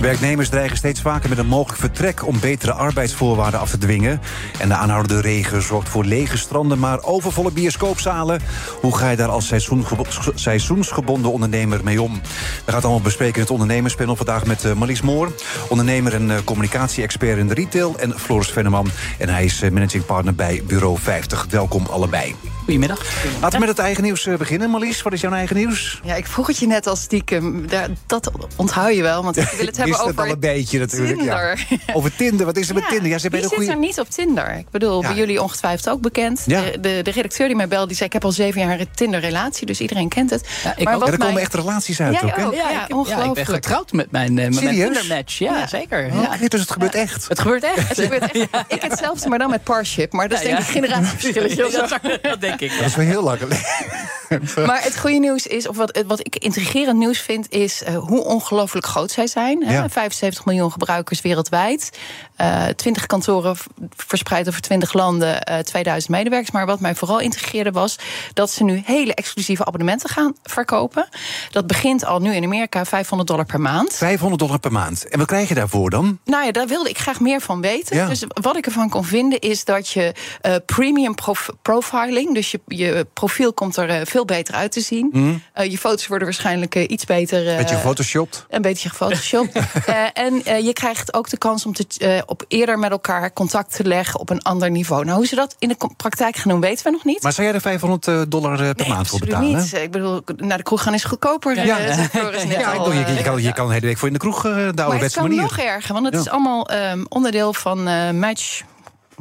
Werknemers dreigen steeds vaker met een mogelijk vertrek om betere arbeidsvoorwaarden af te dwingen. En de aanhoudende regen zorgt voor lege stranden, maar overvolle bioscoopzalen. Hoe ga je daar als seizoensgebonden ondernemer mee om? We gaan het allemaal bespreken in het ondernemerspanel vandaag met uh, Marlies Moor, ondernemer en uh, communicatie-expert in de retail, en Floris Venneman. En hij is uh, managing partner bij Bureau 50. Welkom allebei. Goedemiddag. Laten we met het eigen nieuws beginnen. Marlies, wat is jouw eigen nieuws? Ja, ik vroeg het je net al stiekem. Dat onthoud je wel, want ik wil het hebben over het al een beetje natuurlijk. Tinder. Ja. Over Tinder, wat is er met Tinder? Ja, ze Wie zit goeie... er niet op Tinder? Ik bedoel, bij jullie ongetwijfeld ook bekend. De, de, de, redacteur die mij belde, die zei... ik heb al zeven jaar een Tinder-relatie, dus iedereen kent het. Ja, ik maar ook. er mij... komen echt relaties uit ook, ook, ja, ik, ongelooflijk. ik ben getrouwd met mijn, uh, met mijn Tinder-match. Ja, zeker. Oh, okay, dus het gebeurt echt? Het gebeurt echt. Het gebeurt echt. Ik hetzelfde, maar dan met Parship. Maar dat is denk ik generatieverschil. Dat denk ik. Dat is wel heel lang maar het goede nieuws is, of wat, wat ik intrigerend nieuws vind, is uh, hoe ongelooflijk groot zij zijn. Hè? 75 miljoen gebruikers wereldwijd. Uh, 20 kantoren verspreid over 20 landen, uh, 2000 medewerkers. Maar wat mij vooral intrigeerde was dat ze nu hele exclusieve abonnementen gaan verkopen. Dat begint al nu in Amerika 500 dollar per maand. 500 dollar per maand. En wat krijg je daarvoor dan? Nou ja, daar wilde ik graag meer van weten. Ja. Dus wat ik ervan kon vinden is dat je uh, premium prof profiling, dus je, je profiel komt er uh, veel beter uit te zien. Mm. Uh, je foto's worden waarschijnlijk iets beter. beetje gefotoshopt. Een beetje gefotoshopt. en je krijgt ook de kans om te, op eerder met elkaar contact te leggen op een ander niveau. Nou, hoe ze dat in de praktijk gaan doen, weten we nog niet. Maar zou jij er 500 dollar per nee, maand voor betalen? Niet. Ik bedoel, naar de kroeg gaan is goedkoper. Ja, ja. ja. ja je, je, kan, je kan de hele week voor in de kroeg de manier. Maar het kan nog erger, want het is allemaal um, onderdeel van uh, Match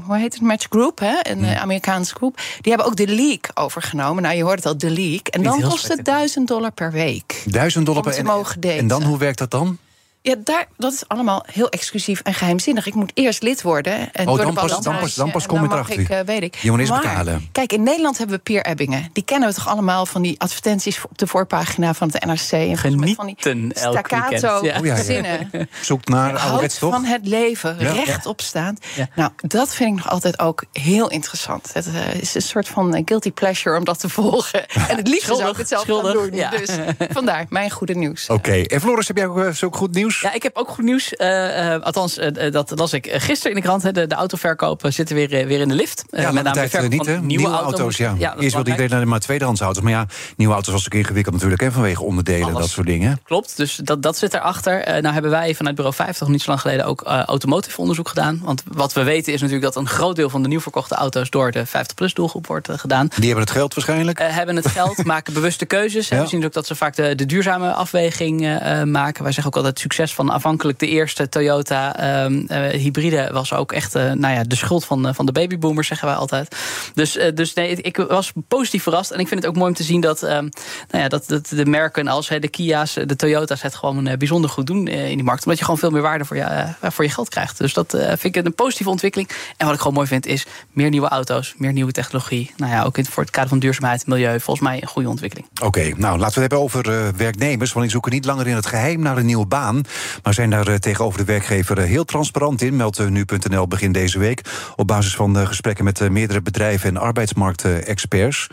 hoe heet het, Match Group, hè? een. Amerikaanse groep. Die hebben ook de leak overgenomen. Nou, je hoort het al, de leak. En dan kost het 1000 dollar per week. 1000 dollar per week. En dan, hoe werkt dat dan? Ja, daar, dat is allemaal heel exclusief en geheimzinnig. Ik moet eerst lid worden. En oh, door dan, de pas, dan, pas, dan pas kom je erachter. Ik, uh, weet ik. Je moet eerst maar, betalen. Kijk, in Nederland hebben we Pier Ebbingen. Die kennen we toch allemaal van die advertenties op de voorpagina van het NRC. En Genieten van die staccato ja. Oh, ja, ja. zinnen. Zoekt naar ouderwets toch? van het leven, rechtop staand. Nou, dat vind ik nog altijd ook heel interessant. Het uh, is een soort van guilty pleasure om dat te volgen. En het liefst zou ik het zelf gaan doen. Dus vandaar, mijn goede nieuws. Oké, okay. en Floris, heb jij ook zo goed nieuws? Ja, ik heb ook goed nieuws. Uh, uh, althans, uh, dat las ik gisteren in de krant. De, de autoverkopen zitten weer, weer in de lift. Ja, met name tijd niet, hè? Nieuwe, nieuwe auto's, auto's ja. ja Eerst wilde iedereen naar maar tweedehands auto's. Maar ja, nieuwe auto's was ook ingewikkeld natuurlijk. En vanwege onderdelen en dat soort dingen. Klopt, dus dat, dat zit erachter. nou hebben wij vanuit Bureau 50 niet zo lang geleden ook automotive onderzoek gedaan. Want wat we weten is natuurlijk dat een groot deel van de nieuw verkochte auto's door de 50-plus doelgroep wordt gedaan. Die hebben het geld waarschijnlijk? hebben het geld, maken bewuste keuzes. Ja. We zien ook dat ze vaak de, de duurzame afweging maken. Wij zeggen ook altijd succes van afhankelijk de eerste Toyota um, hybride was ook echt uh, nou ja, de schuld van, uh, van de babyboomers, zeggen wij altijd. Dus, dus nee, ik was positief verrast. En ik vind het ook mooi om te zien dat, um, nou ja, dat, dat de merken als de Kia's, de Toyota's het gewoon bijzonder goed doen in die markt. Omdat je gewoon veel meer waarde voor je, voor je geld krijgt. Dus dat vind ik een positieve ontwikkeling. En wat ik gewoon mooi vind is meer nieuwe auto's, meer nieuwe technologie. Nou ja, ook in, voor het kader van duurzaamheid milieu. Volgens mij een goede ontwikkeling. Oké, nou laten we het hebben over werknemers. Want die zoeken niet langer in het geheim naar een nieuwe baan. Maar zijn daar tegenover de werkgever heel transparant in, meldt nu.nl begin deze week. Op basis van gesprekken met meerdere bedrijven en arbeidsmarktexperts.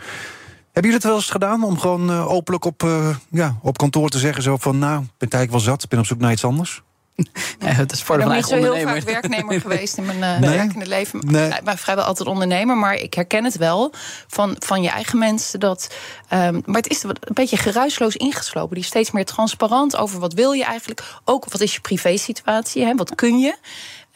Hebben jullie het wel eens gedaan om gewoon openlijk op, ja, op kantoor te zeggen: zo van nou, ik ben eigenlijk wel zat, ik ben op zoek naar iets anders? Nee, het is voor ik ben niet zo heel vaak werknemer geweest in mijn uh, nee? werkende leven. Nee. Ik ben vrijwel altijd ondernemer, maar ik herken het wel van, van je eigen mensen. Dat, um, maar het is een beetje geruisloos ingeslopen. Die is steeds meer transparant over wat wil je eigenlijk. Ook wat is je privésituatie, hè? wat kun je.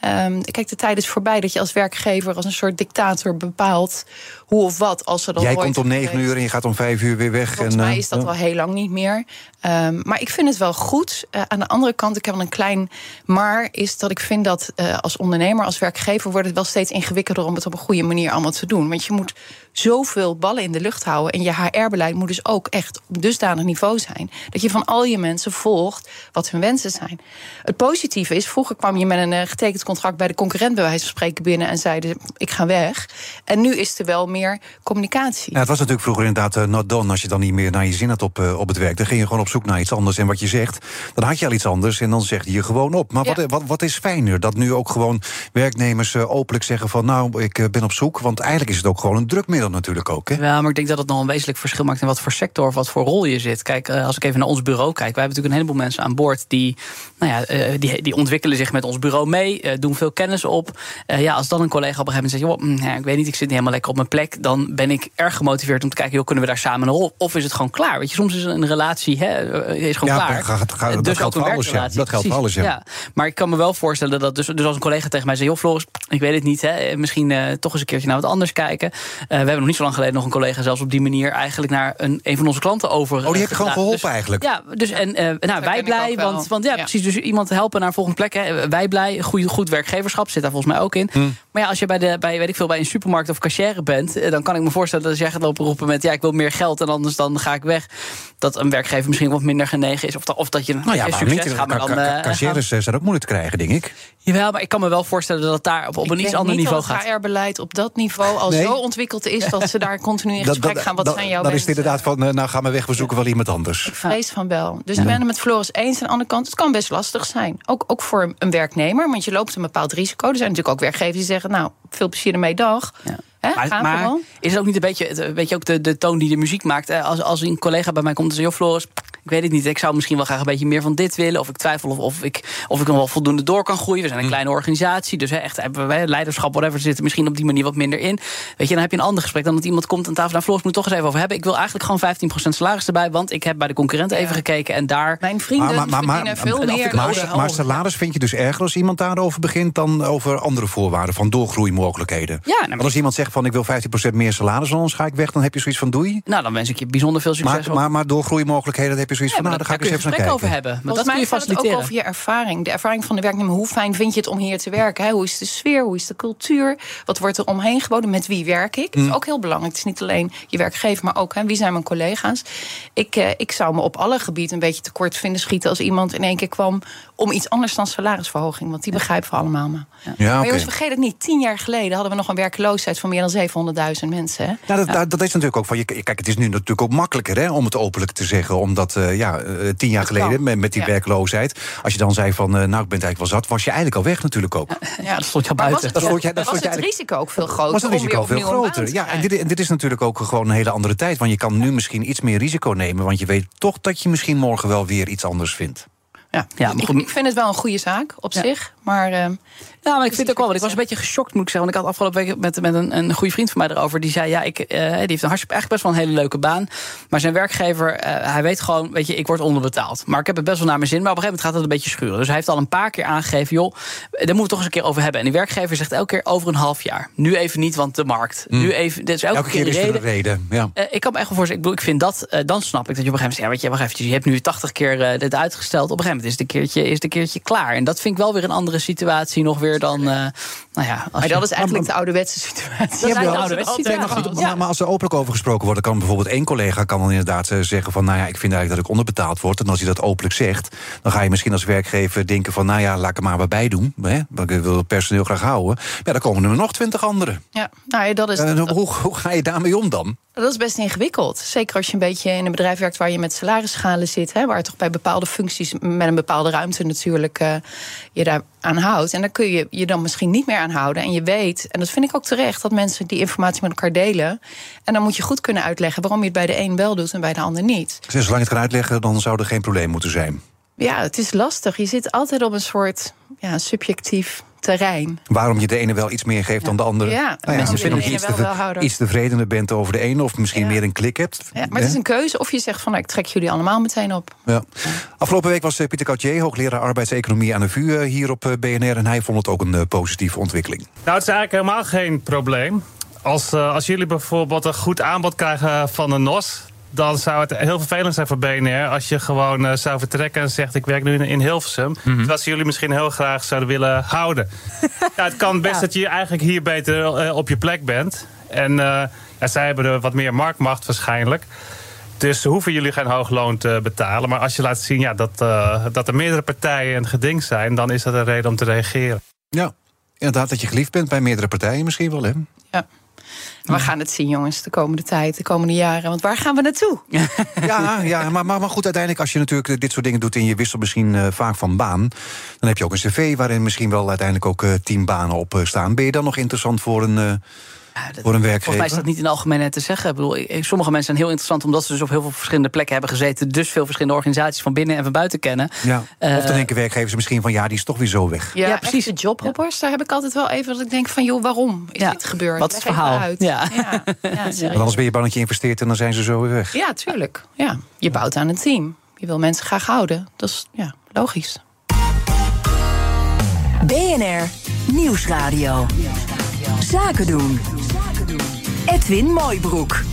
Um, kijk, de tijd is voorbij dat je als werkgever als een soort dictator bepaalt hoe of wat. Als er dan Jij komt om negen uur en je gaat om vijf uur weer weg. Volgens en, mij is dat wel heel lang niet meer. Um, maar ik vind het wel goed. Uh, aan de andere kant, ik heb wel een klein maar, is dat ik vind dat uh, als ondernemer, als werkgever, wordt het wel steeds ingewikkelder om het op een goede manier allemaal te doen. Want je moet zoveel ballen in de lucht houden. En je HR-beleid moet dus ook echt op dusdanig niveau zijn. Dat je van al je mensen volgt wat hun wensen zijn. Het positieve is, vroeger kwam je met een eh, getekend contract bij de concurrent, bij wijze van spreken, binnen en zeiden: Ik ga weg. En nu is er wel meer communicatie. Ja, het was natuurlijk vroeger inderdaad uh, not done. Als je dan niet meer naar je zin had op, uh, op het werk, dan ging je gewoon op zoek naar iets anders. En wat je zegt, dan had je al iets anders en dan zeg je je gewoon op. Maar wat, wat, wat is fijner? Dat nu ook gewoon werknemers openlijk zeggen: van nou, ik ben op zoek. Want eigenlijk is het ook gewoon een drukmiddel natuurlijk ook. Hè? Ja, maar ik denk dat het nog een wezenlijk verschil maakt in wat voor sector of wat voor rol je zit. Kijk, als ik even naar ons bureau kijk, wij hebben natuurlijk een heleboel mensen aan boord die, nou ja, die, die ontwikkelen zich met ons bureau mee, doen veel kennis op. ja, als dan een collega op een gegeven moment zegt: joh, mm, ja, ik weet niet, ik zit niet helemaal lekker op mijn plek, dan ben ik erg gemotiveerd om te kijken, joh, kunnen we daar samen een rol? Of is het gewoon klaar? Weet je, soms is een relatie hè, is gewoon ja, klaar. Gaat, dus dat geldt voor alles, ja. Dat geldt voor alles, ja. ja. Maar ik kan me wel voorstellen dat dus, dus als een collega tegen mij zegt, joh, Floris, ik weet het niet, hè, misschien uh, toch eens een keertje naar wat anders kijken. Uh, hebben nog niet zo lang geleden nog een collega zelfs op die manier eigenlijk naar een, een van onze klanten over. Oh, die heb je gewoon geholpen dus, eigenlijk. Ja, dus en uh, nou, wij blij, want, want ja, precies, dus iemand helpen naar een volgende plek. Hè. Wij blij, goed, goed werkgeverschap zit daar volgens mij ook in. Hm. Maar ja, als je bij de bij weet ik veel bij een supermarkt of cashier bent, dan kan ik me voorstellen dat als jij gaat lopen roepen met ja, ik wil meer geld en anders dan ga ik weg. Dat een werkgever misschien wat minder genegen is. Of, of dat je nou ja, maar succes niet, gaat. Maar dan, uh, cashiers zijn ook moeilijk te krijgen, denk ik. Jawel, maar ik kan me wel voorstellen dat het daar op, op een iets ander niveau gaat. Het HR-beleid op dat niveau al zo ontwikkeld is dat ze daar continu in gesprek gaan. Wat zijn jouw Dan is het inderdaad van, nou gaan we weg, we zoeken wel iemand anders. Ik vrees van wel. Dus ik ben het met Floris eens. Aan de andere kant, het kan best lastig zijn. Ook, ook voor een werknemer, want je loopt een bepaald risico. Er zijn natuurlijk ook werkgevers die zeggen, nou, veel plezier ermee, dag. Ja. Maar, maar is het ook niet een beetje, weet je, ook de, de toon die de muziek maakt? Als, als een collega bij mij komt en zegt: Joh, Floris, ik weet het niet. Ik zou misschien wel graag een beetje meer van dit willen. Of ik twijfel of, of, ik, of ik nog wel voldoende door kan groeien. We zijn een mm. kleine organisatie. Dus hè, echt hebben wij leiderschap, whatever, zitten misschien op die manier wat minder in. Weet je, dan heb je een ander gesprek dan dat iemand komt aan tafel. Nou, Floris, moet toch eens even over hebben. Ik wil eigenlijk gewoon 15% salaris erbij. Want ik heb bij de concurrenten even gekeken en daar. Mijn vrienden maar, maar, maar, veel meer. Maar, maar, salaris vind je dus erger als iemand daarover begint dan over andere voorwaarden van doorgroeimogelijkheden. Ja, nou, Want als iemand zegt van ik wil 15% meer salaris, anders ga ik weg, dan heb je zoiets van doei. Nou, dan wens ik je bijzonder veel succes. Maar, maar, maar doorgroeimogelijkheden, heb je zoiets van nou, dan ga ik eens even naar over hebben. Maar dat kun je faciliteren. Ook over je ervaring. De ervaring van de werknemer. Hoe fijn vind je het om hier te werken? Hoe is de sfeer? Hoe is de cultuur? Wat wordt er omheen geboden? Met wie werk ik? Dat is mm. ook heel belangrijk. Het is niet alleen je werkgever, maar ook hè, wie zijn mijn collega's. Ik, eh, ik zou me op alle gebieden een beetje tekort vinden schieten als iemand in één keer kwam om iets anders dan salarisverhoging. Want die begrijpen we allemaal. Maar, ja. maar jongens, vergeet het niet. Tien jaar geleden hadden we nog een werkloosheid van meer dan 700.000 mensen. Hè? Ja, dat, dat, is natuurlijk ook van je. Kijk, het is nu natuurlijk ook makkelijker hè, om het openlijk te zeggen. Omdat uh, ja, uh, tien jaar geleden met, met die werkloosheid. Als je dan zei van, uh, nou, ik ben het eigenlijk wel zat, was je eigenlijk al weg natuurlijk ook. Ja, dat stond je al buiten. Dat stond je, dat was het risico ook veel groter. Was het risico veel groter? Ja, en dit, en dit is natuurlijk ook gewoon een hele andere tijd. Want je kan nu misschien iets meer risico nemen. Want je weet toch dat je misschien morgen wel weer iets anders vindt. Ja, ja ik, ik, vind het wel een goede zaak op zich. Maar, uh, nou, maar ik vind het ook wel. Want ik was een beetje geschokt, moet ik zeggen. Want ik had afgelopen week met, met een, een goede vriend van mij erover. Die zei: Ja, ik, uh, die heeft een hartstikke echt best wel een hele leuke baan. Maar zijn werkgever, uh, hij weet gewoon, weet je, ik word onderbetaald. Maar ik heb het best wel naar mijn zin. Maar op een gegeven moment gaat het een beetje schuren. Dus hij heeft al een paar keer aangegeven: joh, daar moeten we toch eens een keer over hebben. En die werkgever zegt elke keer over een half jaar. Nu even niet, want de markt. Mm. Nu even. Dit is elke, elke keer, keer is de reden. Ja. ik kan me echt wel voorstellen. Ik, bedoel, ik vind dat, dan snap ik dat je op een gegeven moment zegt: ja, weet je, wacht eventjes, je hebt nu 80 keer dit uitgesteld. Op een gegeven moment is het een keertje, is het een keertje klaar. En dat vind ik wel weer een andere situatie nog weer dan. Uh, nou ja, maar dat is eigenlijk de ouderwetse situatie. Ja, de ouderwetse situatie. Maar, maar, als er openlijk over gesproken wordt, kan bijvoorbeeld één collega kan dan inderdaad eh, zeggen van, nou ja, ik vind eigenlijk dat ik onderbetaald word. En als hij dat openlijk zegt, dan ga je misschien als werkgever denken van, nou ja, laat ik er maar wat bij doen. Hè? Want ik wil het personeel graag houden. Ja, dan komen er nog twintig anderen. Ja, nou ja, dat is. Uh, hoe, hoe ga je daarmee om dan? Dat is best ingewikkeld. Zeker als je een beetje in een bedrijf werkt waar je met salarisschalen zit. Hè, waar toch bij bepaalde functies met een bepaalde ruimte natuurlijk uh, je daar aan houdt. En daar kun je je dan misschien niet meer aan houden. En je weet, en dat vind ik ook terecht, dat mensen die informatie met elkaar delen. En dan moet je goed kunnen uitleggen waarom je het bij de een wel doet en bij de ander niet. Zolang je het kan uitleggen, dan zou er geen probleem moeten zijn. Ja, het is lastig. Je zit altijd op een soort ja, subjectief terrein. Waarom je de ene wel iets meer geeft dan de andere. Ja, nou ja misschien omdat je iets, te, iets tevredener bent over de ene... of misschien meer een klik hebt. Ja, maar het is een keuze of je zegt van... Nou, ik trek jullie allemaal meteen op. Ja. Afgelopen week was eh, Pieter Cautier, hoogleraar arbeidseconomie aan de VU... Eh, hier op eh, BNR en hij vond het ook een positieve ontwikkeling. Nou, het is eigenlijk helemaal geen probleem. Als, als jullie bijvoorbeeld een goed aanbod krijgen van een NOS dan zou het heel vervelend zijn voor BNR als je gewoon uh, zou vertrekken en zegt: Ik werk nu in, Hilversum. Mm -hmm. Terwijl ze jullie misschien heel graag zouden willen houden. ja, het kan best dat je eigenlijk hier beter uh, op je plek bent. En ja, zij hebben er wat meer marktmacht waarschijnlijk. Dus hoeven jullie geen hoog loon te betalen. Maar als je laat zien ja, dat, dat er meerdere partijen een geding zijn, dan is dat een reden om te reageren. Ja, inderdaad, dat je geliefd bent bij meerdere partijen misschien wel, hè? Ja. We gaan het zien, jongens, de komende tijd, de komende jaren. Want waar gaan we naartoe? Ja, ja maar, maar, goed, uiteindelijk, als je natuurlijk dit soort dingen doet en je wisselt misschien uh, vaak van baan, dan heb je ook een cv waarin misschien wel uiteindelijk ook uh, tien banen op staan. Ben je dan nog interessant voor een. Ja, dat, voor een werkgever? Volgens mij is dat niet in algemeenheid te zeggen. Ik bedoel, sommige mensen zijn heel interessant omdat ze dus op heel veel verschillende plekken hebben gezeten. Dus veel verschillende organisaties van binnen en van buiten kennen. Ja. Uh, of dan denken werkgevers misschien van ja, die is toch weer zo weg. Ja, ja precies. De jobhoppers, daar heb ik altijd wel even dat ik denk van joh, waarom is dit gebeurd? Wat is het verhaal? Uit. Ja. Ja. Want anders ben je bang dat je investeert en dan zijn ze zo weer weg. Ja, tuurlijk. Ja. Je bouwt aan een team. Je wil mensen graag houden. Dat is ja, logisch. BNR Nieuwsradio. Zaken doen. Edwin Mooibroek.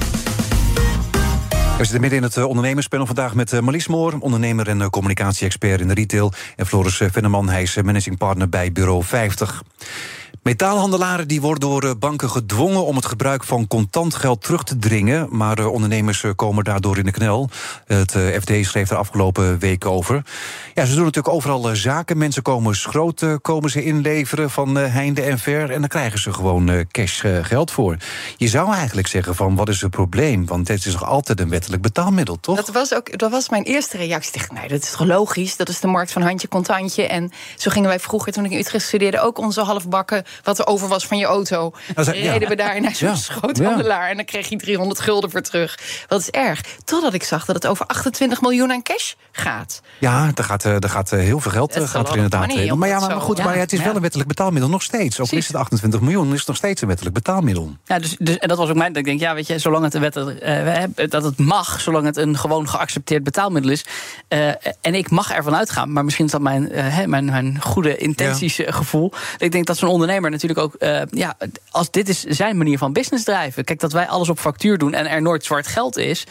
We zitten midden in het ondernemerspanel vandaag met Marlies Moor, ondernemer en communicatie-expert in de retail. En Floris Venneman, hij is managing partner bij Bureau 50. Metaalhandelaren die worden door banken gedwongen om het gebruik van contant geld terug te dringen. Maar ondernemers komen daardoor in de knel. Het FD schreef er afgelopen week over. Ja, ze doen natuurlijk overal zaken. Mensen komen schroot komen ze inleveren van heinde en ver. En dan krijgen ze gewoon cash geld voor. Je zou eigenlijk zeggen van wat is het probleem? Want dit is toch altijd een wettelijk betaalmiddel, toch? Dat was, ook, dat was mijn eerste reactie. Ik dacht, nee, dat is toch logisch? Dat is de markt van handje contantje. En zo gingen wij vroeger, toen ik in Utrecht studeerde... ook onze halfbakken wat er over was van je auto. Dan reden we daar naar zo'n ja. schoothandelaar... en dan kreeg je 300 gulden voor terug. Wat is erg. Totdat ik zag dat het over 28 miljoen aan cash gaat. Ja, er gaat, er gaat heel veel geld gaat er inderdaad in. Maar, ja, maar, goed, maar het is wel een wettelijk betaalmiddel nog steeds. Ook is het 28 miljoen, is het nog steeds een wettelijk betaalmiddel. Ja, dus, dus, en dat was ook mijn... Dat ik denk, ja, weet je, zolang het een wettelijk... Uh, dat het mag, zolang het een gewoon geaccepteerd betaalmiddel is... Uh, en ik mag ervan uitgaan, maar misschien is dat mijn, uh, mijn, mijn goede intenties ja. gevoel... Ik denk dat zo'n ondernemer natuurlijk ook... Uh, ja, als dit is zijn manier van business drijven. Kijk, dat wij alles op factuur doen en er nooit zwart geld is...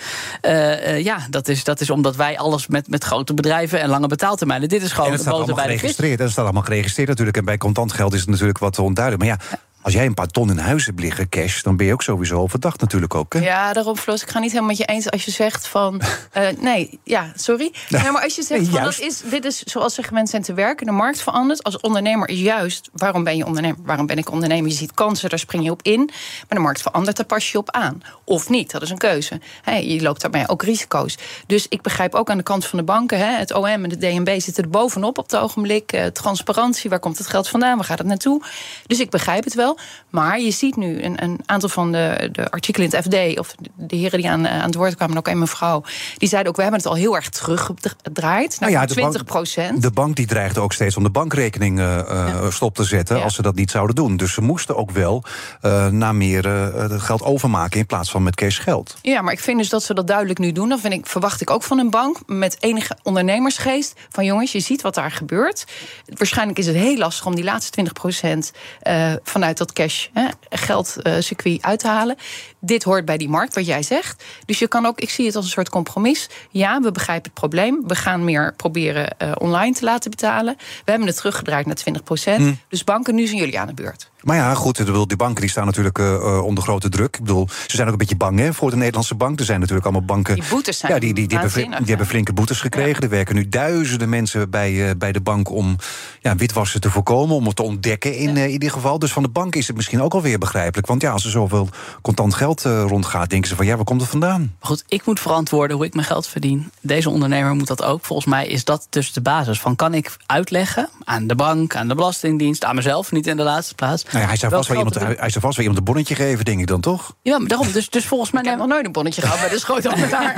ja, dat is, dat is omdat wij alles met, met grote bedrijven en lange betaaltermijnen... Dit is gewoon en het staat allemaal geregistreerd. Dat staat allemaal geregistreerd natuurlijk. En bij contant geld is het natuurlijk wat onduidelijk. Maar ja, als jij een paar ton in huis hebt liggen, cash, dan ben je ook sowieso verdacht natuurlijk ook. Hè? Ja, daarom, Floos, ik ga niet helemaal met je eens als je zegt van. Uh, nee, ja, sorry. Nee. Maar als je zegt nee, van dat is, dit is zoals ze gewend zijn te werken, de markt verandert. Als ondernemer is juist, waarom ben je ondernemer? Waarom ben ik ondernemer? Je ziet kansen, daar spring je op in. Maar de markt verandert, daar pas je op aan. Of niet, dat is een keuze. Hey, je loopt daarbij ook risico's. Dus ik begrijp ook aan de kant van de banken, hè, het OM en de DNB zitten er bovenop op het ogenblik. Uh, transparantie, waar komt het geld vandaan? Waar gaat het naartoe? Dus ik begrijp het wel. Maar je ziet nu een, een aantal van de, de, artikelen in het FD, of de heren die aan, aan het woord kwamen, ook een mevrouw, die zeiden ook: we hebben het al heel erg teruggedraaid. Naar nou ja, 20 procent. De bank die dreigde ook steeds om de bankrekening uh, ja. stop te zetten ja. als ze dat niet zouden doen. Dus ze moesten ook wel uh, naar meer uh, geld overmaken in plaats van met cash geld. Ja, maar ik vind dus dat ze dat duidelijk nu doen. Dat vind ik, verwacht ik ook van een bank met enige ondernemersgeest. Van jongens, je ziet wat daar gebeurt. Waarschijnlijk is het heel lastig om die laatste 20 procent vanuit dat cash hè, geldcircuit uit te halen. Dit hoort bij die markt, wat jij zegt. Dus je kan ook, ik zie het als een soort compromis. Ja, we begrijpen het probleem. We gaan meer proberen uh, online te laten betalen. We hebben het teruggedraaid naar 20 procent. Mm. Dus banken, nu zijn jullie aan de beurt. Maar ja, goed, die banken die staan natuurlijk uh, onder grote druk. Ik bedoel, ze zijn ook een beetje bang hè, voor de Nederlandse bank. Er zijn natuurlijk allemaal banken. Die boetes zijn. Ja, die, die, die, hebben, die hebben, flinke boetes gekregen. Ja. Er werken nu duizenden mensen bij, uh, bij de bank om ja, witwassen te voorkomen, om het te ontdekken in, ja. uh, in ieder geval. Dus van de bank is het misschien ook alweer begrijpelijk. Want ja, als er zoveel contant geld rondgaat, denken ze van ja, waar komt het vandaan? Goed, ik moet verantwoorden hoe ik mijn geld verdien. Deze ondernemer moet dat ook. Volgens mij is dat dus de basis van kan ik uitleggen aan de bank, aan de Belastingdienst, aan mezelf, niet in de laatste plaats. Nou ja, hij zou vast wel iemand hij, hij zou vast wel iemand een bonnetje geven, denk ik dan toch? Ja, maar daarom. Dus, dus volgens mij. Ik heb nog nooit een bonnetje gehad bij de schootapparaat.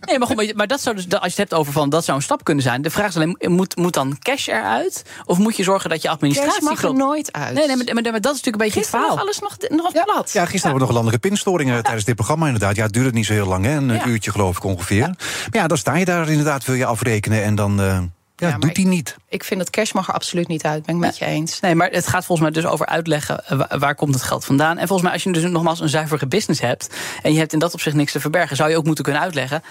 nee, maar, goed, maar dat zou dus, als je het hebt over van dat zou een stap kunnen zijn. De vraag is alleen: moet, moet dan cash eruit? Of moet je zorgen dat je administratie. Cash mag er nooit uit. Nee, nee maar, maar, maar, dat is natuurlijk een beetje gisteren het verhaal. alles nog, nog ja, plat. Ja, gisteren hebben we nog landelijke pinstoringen ja. tijdens dit programma, inderdaad. Ja, het duurde niet zo heel lang, hè? Een ja. uurtje geloof ik ongeveer. Ja. Maar ja, dan sta je daar inderdaad, wil je afrekenen en dan. Uh, ja, ja doet hij niet. Ik vind dat cash mag er absoluut niet uit. Ben ik met je eens. Nee, maar het gaat volgens mij dus over uitleggen waar, waar, komt het geld vandaan. En volgens mij, als je dus nogmaals een zuivere business hebt. en je hebt in dat opzicht niks te verbergen. zou je ook moeten kunnen uitleggen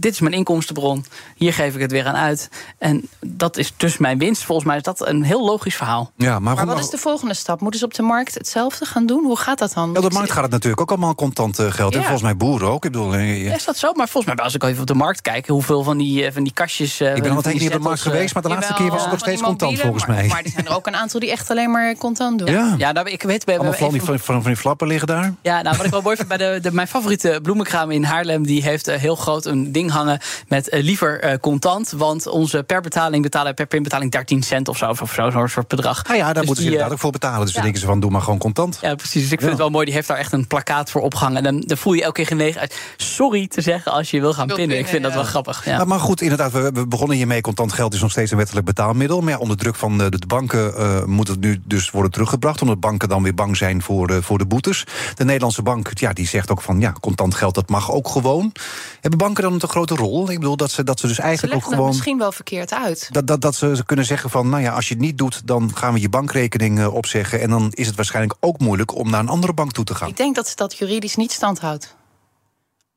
dit is mijn inkomstenbron. Hier geef ik het weer aan uit. En dat is dus mijn winst. Volgens mij is dat een heel logisch verhaal. Ja, maar, maar wat is de volgende stap? Moeten ze op de markt hetzelfde gaan doen? Hoe gaat dat dan? Ja, op de markt gaat het natuurlijk ook allemaal contant eh, geld. En volgens mij boeren ook. Ik bedoel, eh, Is dat zo? Maar volgens mij, als ik even op de markt kijk, hoeveel van die, van die kastjes. ik ben al wat niet op de markt geweest, maar de laatste keer was het nog steeds contant volgens mij. Maar er zijn er ook een aantal die echt alleen maar contant doen. Ja, ja nou, ik weet. We allemaal van die, van, van die flappen liggen daar. Ja, nou, wat ik wel mooi vind bij de, de, mijn favoriete bloemenkraam in Haarlem, die heeft heel groot een ding hangen met liever contant. Want onze per betaling betalen per pinbetaling 13 cent of zo. Of zo'n soort bedrag. Ah ja, daar dus moeten ze inderdaad ook voor betalen. Dus ja. dan denken ze van, doe maar gewoon contant. Ja, precies. Dus ik vind het wel mooi. Die heeft daar echt een plakkaat voor opgehangen. En dan, dan voel je elke keer genegen uit sorry te zeggen als je wil gaan pinnen. Ik vind dat wel grappig. Ja. Maar, goed, inderdaad, we, we, begonnen hiermee. Contant geld is nog steeds een wettelijk betaalmiddel. Maar ja, onder druk van de, de banken uh, moet het nu dus worden teruggebracht. Omdat banken dan weer bang zijn voor, uh, voor de boetes. De Nederlandse bank ja, die zegt ook van ja, contant geld dat mag ook gewoon. Hebben banken dan een grote rol? Ik bedoel dat ze, dat ze dus eigenlijk ze ook gewoon. misschien wel verkeerd uit. Dat, dat, dat ze, kunnen zeggen van nou ja, als je het niet doet, dan gaan we je bankrekening uh, opzeggen. En dan is het waarschijnlijk ook moeilijk om naar een andere bank toe te gaan. Ik denk dat ze dat juridisch niet standhoudt.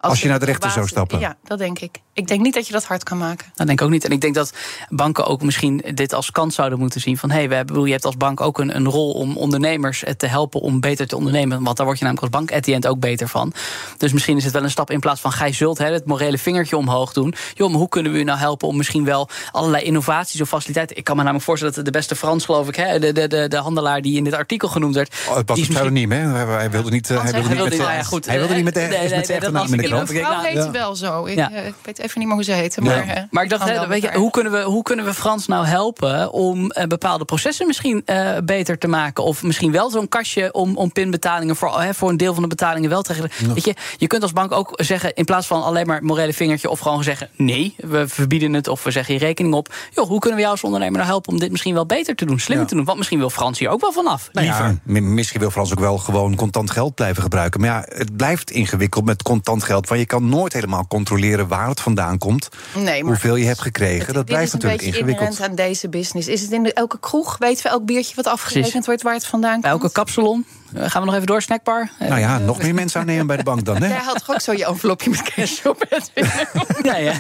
Als, als je naar de rechter zou stappen? Ja, dat denk ik. Ik denk niet dat je dat hard kan maken. Dat denk ik ook niet. En ik denk dat banken ook misschien dit als kans zouden moeten zien. Van hé, hey, we je hebt als bank ook een, een rol om ondernemers te helpen om beter te ondernemen. Want daar word je namelijk als bank at the end ook beter van. Dus misschien is het wel een stap in plaats van gij zult hè, het morele vingertje omhoog doen. Joh, maar hoe kunnen we u nou helpen om misschien wel allerlei innovaties of faciliteiten. Ik kan me namelijk voorstellen dat de beste Frans, geloof ik, hè, de, de, de, de handelaar die in dit artikel genoemd werd. Oh, het was een pseudoniem, hè? Hij wilde niet. Hij wilde niet met, ja, goed, hij wilde niet met de, nee, met de echte naam krant. Vrouw heette wel zo. Ik, ik weet even niet meer hoe ze heette. Maar, maar ik dacht, hè, weet je, hoe, kunnen we, hoe kunnen we Frans nou helpen om uh, bepaalde processen misschien uh, beter te maken? Of misschien wel zo'n kastje om, om pinbetalingen voor, hè, voor een deel van de betalingen wel te regelen. Weet je, je kunt als bank ook zeggen, in plaats van alleen maar morele vingertje, of gewoon zeggen nee, we verbieden het of we zeggen je rekening op. Joh, hoe kunnen we jou als ondernemer nou helpen om dit misschien wel beter te doen, slimmer te doen? Want misschien wil Frans hier ook wel vanaf. Nou ja, misschien wil Frans ook wel gewoon contant geld blijven gebruiken. Maar ja, het blijft ingewikkeld met contant geld. Want je kan nooit helemaal controleren waar het vandaan komt. Nee, maar hoeveel je hebt gekregen. dat blijft natuurlijk ingewikkeld. aan deze business. Is het in de, elke kroeg? Weten we elk biertje wat afgerekend wordt waar het vandaan komt? Elke kapsalon? Eh, gaan we nog even door, snackbar? Nou ja, nog meer mensen aannemen bij de bank dan, hè? Jij had toch ook zo je envelopje met cash op het ja, ja.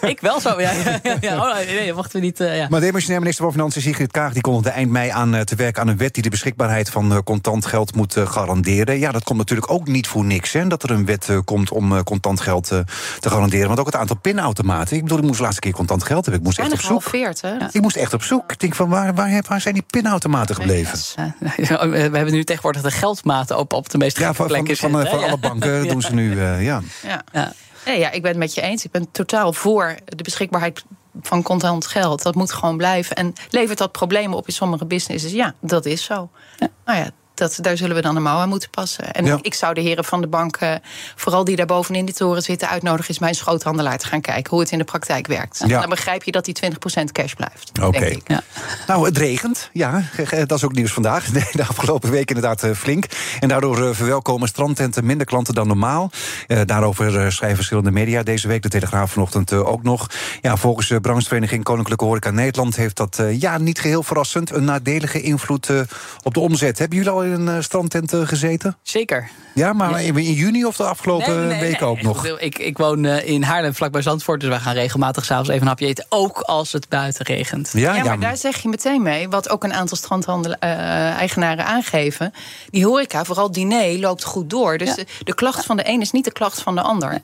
Ik wel zo, ja. ja, Oh, nee, wachten we niet. Uh, ja. Maar de minister van Financiën Sigrid Kaag... die kondigde eind mei aan te werken aan een wet... die de beschikbaarheid van contant geld moet garanderen. Ja, dat komt natuurlijk ook niet voor niks, hè, dat er een wet komt om contant geld te garanderen. Want ook het aantal pinautomaten. Ik bedoel, ik moest de laatste keer contant geld hebben. Ik moest echt op zoek. Halveerd, hè? Ik moest echt op zoek. Ik denk van, waar, waar, waar zijn die pinautomaten gebleven? We hebben nu tegenwoordig de geldmaten op, op de meest ja, van, plekken. Van, van, van alle banken doen ze nu, uh, ja. ja. Ja. Nee, ja, ik ben het met je eens. Ik ben totaal voor de beschikbaarheid van contant geld. Dat moet gewoon blijven. En levert dat problemen op in sommige businesses? Ja, dat is zo. Ja. Nou ja, dat, daar zullen we dan een mouw aan moeten passen. En ik zou de heren van de bank, vooral die daar bovenin die toren zitten, uitnodigen, is mijn schoothandelaar te gaan kijken hoe het in de praktijk werkt. Dan begrijp je dat die 20% cash blijft. Oké. Ja. Nou, het regent. Ja, dat is ook nieuws vandaag. De afgelopen week inderdaad eh, flink. En daardoor eh, verwelkomen strandtenten minder klanten dan normaal. Eh, daarover schrijven verschillende media deze week. De Telegraaf vanochtend ook nog. Ja, volgens de branchevereniging Koninklijke Horeca Nederland heeft dat ja, niet geheel verrassend een nadelige invloed op de omzet. Hebben jullie al in een uh, strandtent uh, gezeten? Zeker. Ja, maar in, in, juni of de afgelopen nee, nee, weken ook nog? Ik, ik woon in Haarlem, vlakbij Zandvoort. Dus wij gaan regelmatig s'avonds even een hapje eten. Ook als het buiten regent. Ja, ja, maar daar zeg je meteen mee. Wat ook een aantal strandhandel-eigenaren aangeven. Die horeca, vooral diner, loopt goed door. Dus de, de, klacht van de een is niet de klacht van de ander.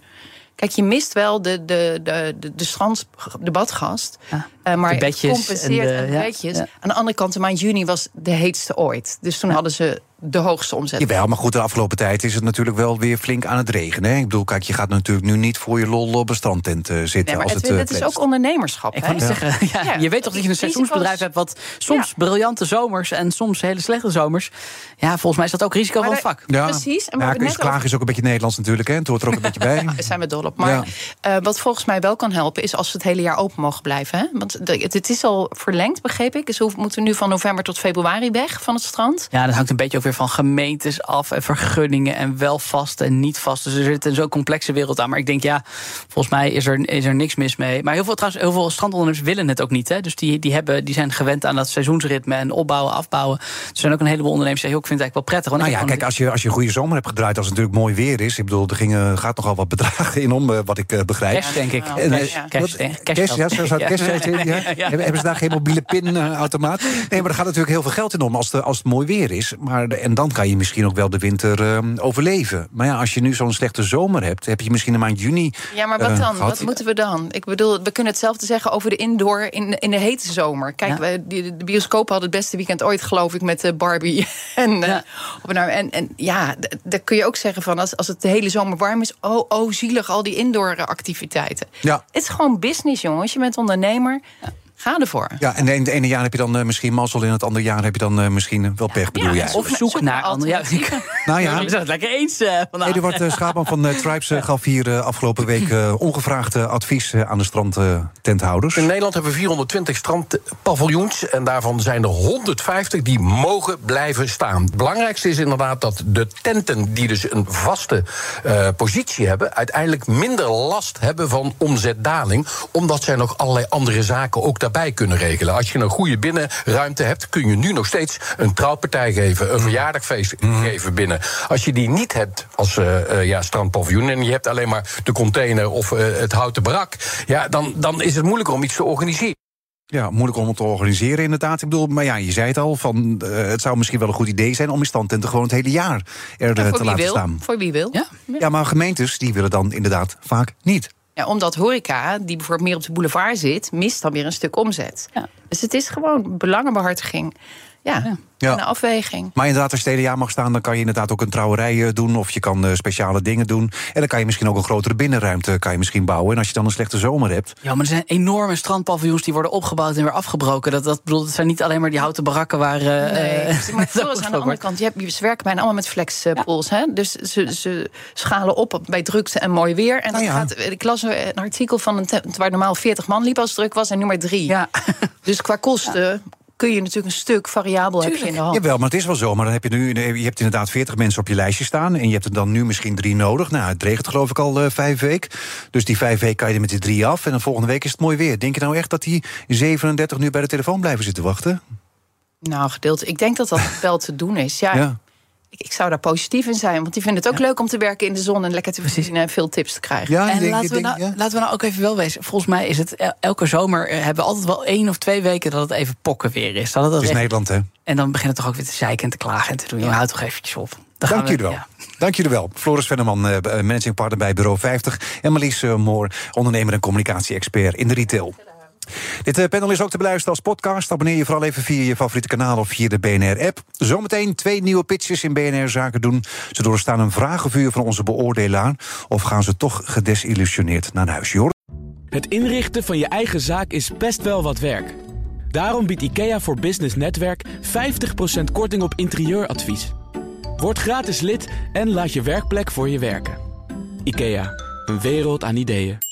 Kijk, je mist wel de, de, de, de, de, strand, de badgast. Uh, maar de bedjes compenseert en de, ja. Aan de andere kant, de maand juni was de heetste ooit. Dus toen hadden ze de hoogste omzet. Jawel, maar goed, de afgelopen tijd is het natuurlijk wel weer flink aan het regenen. Hè? Ik bedoel, kijk, je gaat natuurlijk nu niet voor je lol op een strandtent uh, zitten. Nee, maar als het, het, het is ook ondernemerschap. Ik kan zeggen, ja, je weet toch dat je een seizoensbedrijf hebt... wat soms briljante zomers en soms hele slechte zomers. Ja, volgens mij is dat ook risico van het vak. Ja, precies. En ja, Chris Klaag is ook een beetje Nederlands natuurlijk. Hè? Het hoort er ook een beetje bij. Daar zijn we dol op. Maar uh, wat volgens mij wel kan helpen... is als ze het hele jaar open mogen blijven. Hè? Want het is al verlengd, begreep ik. Dus we moeten nu van november tot februari weg van het strand. Ja, dat hangt een beetje ook weer van gemeentes af en vergunningen en wel vast en niet vast. Dus er zit een zo complexe wereld aan. Maar ik denk, ja, volgens mij is er, is er niks mis mee. Maar heel veel, trouwens, heel veel strandondernemers willen het ook niet. Hè? Dus die, die, hebben, die zijn gewend aan dat seizoensritme en opbouwen, afbouwen. Er zijn ook een heleboel ondernemers die zeggen, ik vind het eigenlijk wel prettig. nou ja, kijk, als je, als je een goede zomer hebt gedraaid, als het natuurlijk mooi weer is. Ik bedoel, er gingen, gaat nogal wat bedragen in om, wat ik uh, begrijp. Cash, denk ik. Cash, cash, ja, zo zou cash ja. Hebben ze daar geen mobiele pinautomaat? Nee, maar er gaat natuurlijk heel veel geld in om als, de, als het mooi weer is. Maar, en dan kan je misschien ook wel de winter uh, overleven. Maar ja, als je nu zo'n slechte zomer hebt, heb je misschien een maand juni. Ja, maar wat dan? wat moeten we dan? Ik bedoel, we kunnen hetzelfde zeggen over de indoor in, in de hete zomer. Kijk, we, de, de bioscoop had het beste weekend ooit, geloof ik, met Barbie. en, ja. nou, en, en ja, daar kun je ook zeggen van als, als het de hele zomer warm is, oh, oh zielig, al die indoor activiteiten. Ja. Het is gewoon business, jongens. Je bent ondernemer. Ja. Ga ervoor. Ja, en in het ene jaar heb je dan uh, misschien mazzel, in het andere jaar heb je dan uh, misschien wel pech, bedoel ja, jij? Of zoek naar andere. Ja, nou ja, we zijn het lekker eens. Uh, Eduard uh, Schaapman van Tribes gaf hier afgelopen week ongevraagd advies aan de strandtenthouders. In Nederland hebben we 420 strandpaviljoens en daarvan zijn er 150 die mogen blijven staan. Het belangrijkste is inderdaad dat de tenten die dus een vaste positie hebben, uiteindelijk minder last hebben van omzetdaling, omdat zij nog allerlei andere zaken ook daarbij kunnen regelen. Als je een goede binnenruimte hebt, kun je nu nog steeds een trouwpartij geven, een verjaardagfeest mhm. geven binnen. Als je die niet hebt als uh, ja, strandpaviljoen en je hebt alleen maar de container of uh, het houten barak, ja, dan, dan is het moeilijker om iets te organiseren. Ja, moeilijk om het te organiseren inderdaad. Ik bedoel, maar ja, je zei het al, van, uh, het zou misschien wel een goed idee zijn... om in standtenten gewoon het hele jaar er ja, te laten wil. staan. Voor wie wil. Ja. ja, maar gemeentes die willen dan inderdaad vaak niet. Ja, omdat horeca, die bijvoorbeeld meer op de boulevard zit, mist dan weer een stuk omzet. Ja. Dus het is gewoon belangenbehartiging. Ja, ja. een afweging. Maar inderdaad, als je het hele jaar mag staan, dan kan je inderdaad ook een trouwerij eh, doen. Of je kan uh, speciale dingen doen. En dan kan je misschien ook een grotere binnenruimte kan je misschien bouwen. En als je dan een slechte zomer hebt. Ja, maar er zijn enorme strandpaviljoens die worden opgebouwd en weer afgebroken. Dat, dat, bedoel, het zijn niet alleen maar die houten barakken waar. Uh, nee, maar aan de andere kant. Je hebt, ze werken bijna allemaal met flexpools. Ja. Dus ze, ze schalen op bij drukte en mooi weer. En nou ja. gaat, ik las een artikel van een waar normaal 40 man liep als het druk was en nu maar drie. Ja. Dus qua kosten kun je natuurlijk een stuk variabel hebben in de hand. Jawel, maar het is wel zo. Maar dan heb je nu, je hebt inderdaad 40 mensen op je lijstje staan. En je hebt er dan nu misschien drie nodig. Nou, het regent geloof ik al uh, vijf weken. Dus die vijf weken kan je er met die drie af. En dan volgende week is het mooi weer. Denk je nou echt dat die 37 nu bij de telefoon blijven zitten wachten? Nou, gedeelte. Ik denk dat dat wel te doen is. ja ik zou daar positief in zijn. Want die vinden het ook leuk om te werken in de zon en lekker te voorzien en veel tips te krijgen. Ja, en laten, we nou, laten we nou ook even wel wezen. Volgens mij is het elke zomer eh, hebben we altijd wel één of twee weken dat het even pokken weer is. Dat het, is Nederland, hè? En dan beginnen het toch ook weer te zeiken en te klagen en te doen. Je houdt toch eventjes op. Dank jullie wel. Dank jullie wel. Floris Venneman, uh, managing partner bij Bureau 50. En Marlies uh, Moor, ondernemer en communicatie-expert in de retail. Dit eh, panel is ook te beluisteren als podcast. Abonneer je vooral even via je favoriete kanaal of via de BNR-app. Zometeen twee nieuwe pitches in BNR Zaken doen. Ze doorstaan een vragenvuur van onze beoordelaar. Of gaan ze toch gedesillusioneerd naar huis? Jor? Het inrichten van je eigen zaak is best wel wat werk. Daarom biedt IKEA voor Business Netwerk 50% korting op interieuradvies. Word gratis lid en laat je werkplek voor je werken. IKEA, een wereld aan ideeën.